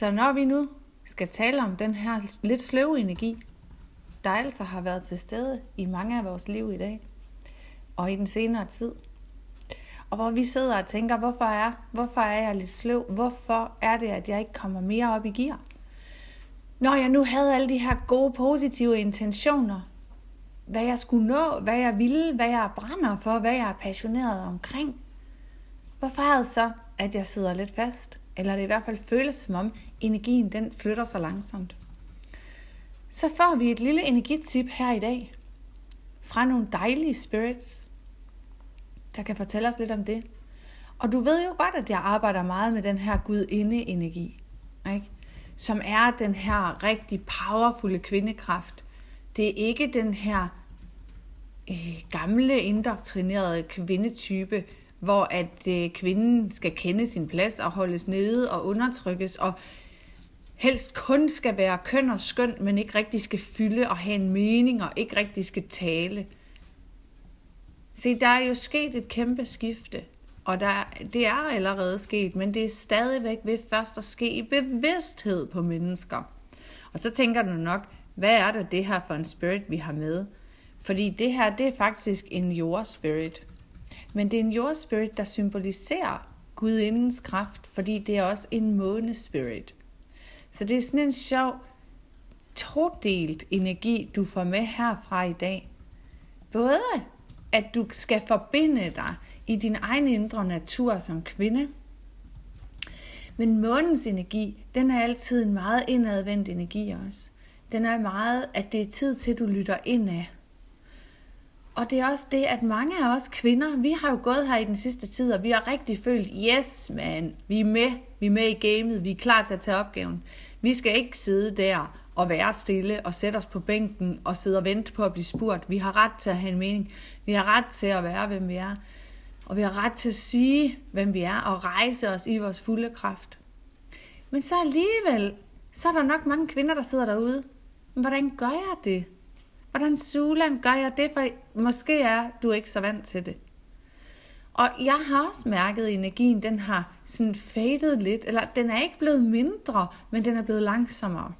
Så når vi nu skal tale om den her lidt sløve energi, der altså har været til stede i mange af vores liv i dag, og i den senere tid, og hvor vi sidder og tænker, hvorfor er, hvorfor er jeg lidt sløv? Hvorfor er det, at jeg ikke kommer mere op i gear? Når jeg nu havde alle de her gode, positive intentioner, hvad jeg skulle nå, hvad jeg ville, hvad jeg brænder for, hvad jeg er passioneret omkring, hvorfor er det så, at jeg sidder lidt fast? Eller det i hvert fald føles som om, energien den flytter sig langsomt. Så får vi et lille energitip her i dag fra nogle dejlige spirits, der kan fortælle os lidt om det. Og du ved jo godt, at jeg arbejder meget med den her gudinde-energi, ikke? som er den her rigtig powerfulde kvindekraft. Det er ikke den her øh, gamle, indoktrinerede kvindetype, hvor at øh, kvinden skal kende sin plads og holdes nede og undertrykkes, og helst kun skal være køn og skøn, men ikke rigtig skal fylde og have en mening og ikke rigtig skal tale. Se, der er jo sket et kæmpe skifte, og der, det er allerede sket, men det er stadigvæk ved først at ske i bevidsthed på mennesker. Og så tænker du nok, hvad er det det her for en spirit, vi har med? Fordi det her, det er faktisk en jordspirit. Men det er en jordspirit, der symboliserer gudindens kraft, fordi det er også en månespirit. Så det er sådan en sjov, todelt energi, du får med herfra i dag. Både at du skal forbinde dig i din egen indre natur som kvinde, men månens energi, den er altid en meget indadvendt energi også. Den er meget, at det er tid til, at du lytter indad. Og det er også det, at mange af os kvinder, vi har jo gået her i den sidste tid, og vi har rigtig følt, yes man, vi er med, vi er med i gamet, vi er klar til at tage opgaven. Vi skal ikke sidde der og være stille og sætte os på bænken og sidde og vente på at blive spurgt. Vi har ret til at have en mening. Vi har ret til at være, hvem vi er. Og vi har ret til at sige, hvem vi er, og rejse os i vores fulde kraft. Men så alligevel, så er der nok mange kvinder, der sidder derude. Men hvordan gør jeg det? Hvordan Sulan gør jeg det? For måske er du ikke så vant til det. Og jeg har også mærket, at energien den har sådan fadet lidt, eller den er ikke blevet mindre, men den er blevet langsommere.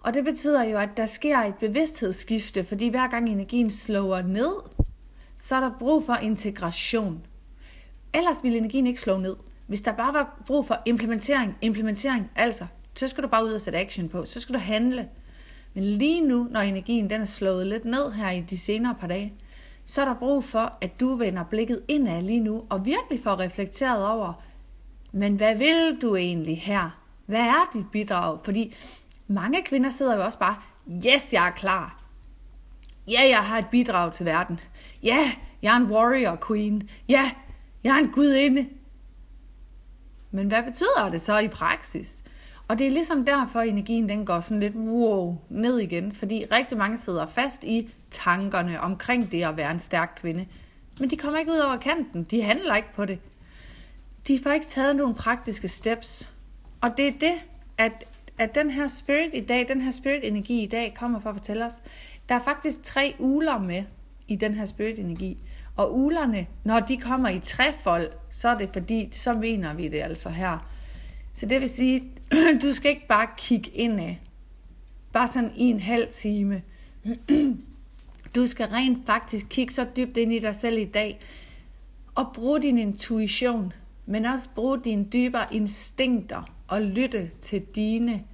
Og det betyder jo, at der sker et bevidsthedsskifte, fordi hver gang energien slår ned, så er der brug for integration. Ellers ville energien ikke slå ned. Hvis der bare var brug for implementering, implementering, altså, så skal du bare ud og sætte action på, så skal du handle. Men lige nu, når energien den er slået lidt ned her i de senere par dage, så er der brug for, at du vender blikket indad lige nu, og virkelig får reflekteret over, men hvad vil du egentlig her? Hvad er dit bidrag? Fordi mange kvinder sidder jo også bare, yes, jeg er klar. Ja, jeg har et bidrag til verden. Ja, jeg er en warrior queen. Ja, jeg er en gudinde. Men hvad betyder det så i praksis? Og det er ligesom derfor, at energien den går sådan lidt wow ned igen, fordi rigtig mange sidder fast i tankerne omkring det at være en stærk kvinde. Men de kommer ikke ud over kanten, de handler ikke på det. De får ikke taget nogle praktiske steps. Og det er det, at, at den her spirit i dag, den her spirit energi i dag kommer for at fortælle os. Der er faktisk tre uler med i den her spirit energi. Og ulerne, når de kommer i trefold, så er det fordi, så mener vi det altså her. Så det vil sige, du skal ikke bare kigge ind af. Bare sådan i en halv time. Du skal rent faktisk kigge så dybt ind i dig selv i dag, og bruge din intuition, men også bruge dine dybere instinkter og lytte til dine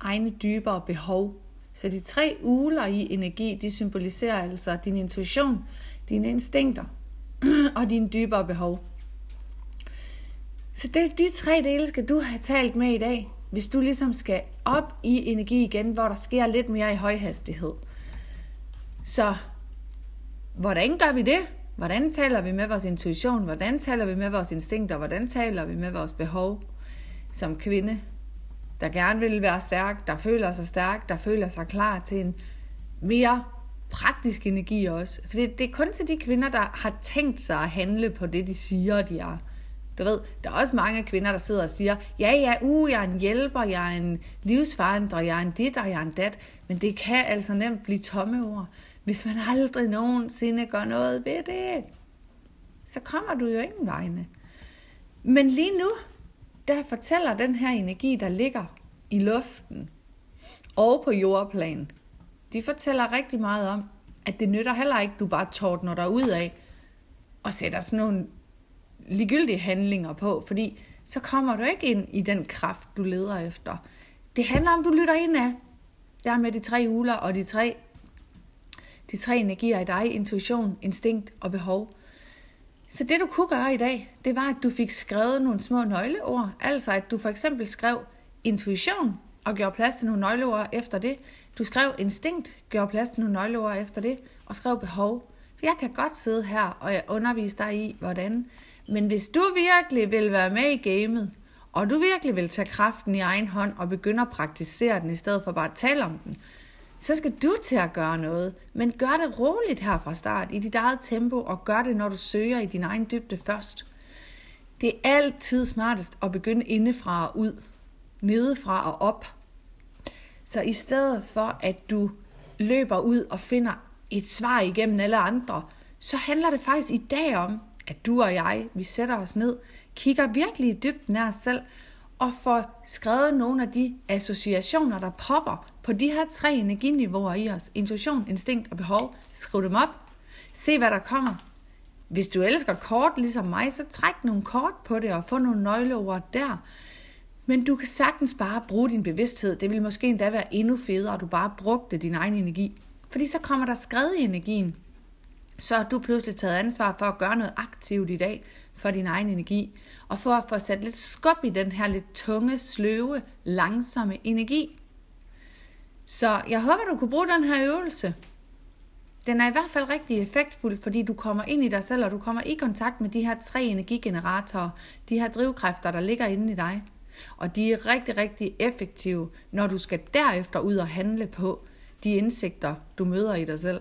egne dybere behov. Så de tre uler i energi, de symboliserer altså din intuition, dine instinkter og dine dybere behov. Så det, de tre dele skal du have talt med i dag, hvis du ligesom skal op i energi igen, hvor der sker lidt mere i høj hastighed. Så hvordan gør vi det? Hvordan taler vi med vores intuition? Hvordan taler vi med vores instinkter? Hvordan taler vi med vores behov som kvinde, der gerne vil være stærk, der føler sig stærk, der føler sig klar til en mere praktisk energi også. For det, det er kun til de kvinder, der har tænkt sig at handle på det, de siger, de er. Du ved, der er også mange kvinder, der sidder og siger, ja, ja, uh, jeg er en hjælper, jeg er en livsforandrer, jeg er en dit, og jeg er en dat. Men det kan altså nemt blive tomme ord. Hvis man aldrig nogensinde gør noget ved det, så kommer du jo ingen vegne. Men lige nu, der fortæller den her energi, der ligger i luften og på jordplan, de fortæller rigtig meget om, at det nytter heller ikke, du bare tordner dig ud af og sætter sådan nogle ligegyldige handlinger på, fordi så kommer du ikke ind i den kraft, du leder efter. Det handler om, du lytter ind af. Der med de tre uler og de tre, de tre energier i dig, intuition, instinkt og behov. Så det du kunne gøre i dag, det var, at du fik skrevet nogle små nøgleord. Altså at du for eksempel skrev intuition og gjorde plads til nogle nøgleord efter det. Du skrev instinkt, gjorde plads til nogle nøgleord efter det, og skrev behov. For jeg kan godt sidde her og undervise dig i, hvordan. Men hvis du virkelig vil være med i gamet, og du virkelig vil tage kraften i egen hånd og begynde at praktisere den, i stedet for bare at tale om den, så skal du til at gøre noget. Men gør det roligt her fra start, i dit eget tempo, og gør det, når du søger i din egen dybde først. Det er altid smartest at begynde indefra og ud, nedefra og op. Så i stedet for, at du løber ud og finder et svar igennem alle andre, så handler det faktisk i dag om, at du og jeg, vi sætter os ned, kigger virkelig i dybden af os selv, og får skrevet nogle af de associationer, der popper på de her tre energiniveauer i os. Intuition, instinkt og behov. Skriv dem op. Se, hvad der kommer. Hvis du elsker kort ligesom mig, så træk nogle kort på det og få nogle nøgleord der. Men du kan sagtens bare bruge din bevidsthed. Det vil måske endda være endnu federe, at du bare brugte din egen energi. Fordi så kommer der skred i energien. Så har du pludselig taget ansvar for at gøre noget aktivt i dag for din egen energi. Og for at få sat lidt skub i den her lidt tunge, sløve, langsomme energi. Så jeg håber, du kunne bruge den her øvelse. Den er i hvert fald rigtig effektfuld, fordi du kommer ind i dig selv, og du kommer i kontakt med de her tre energigeneratorer, de her drivkræfter, der ligger inde i dig. Og de er rigtig, rigtig effektive, når du skal derefter ud og handle på de indsigter, du møder i dig selv.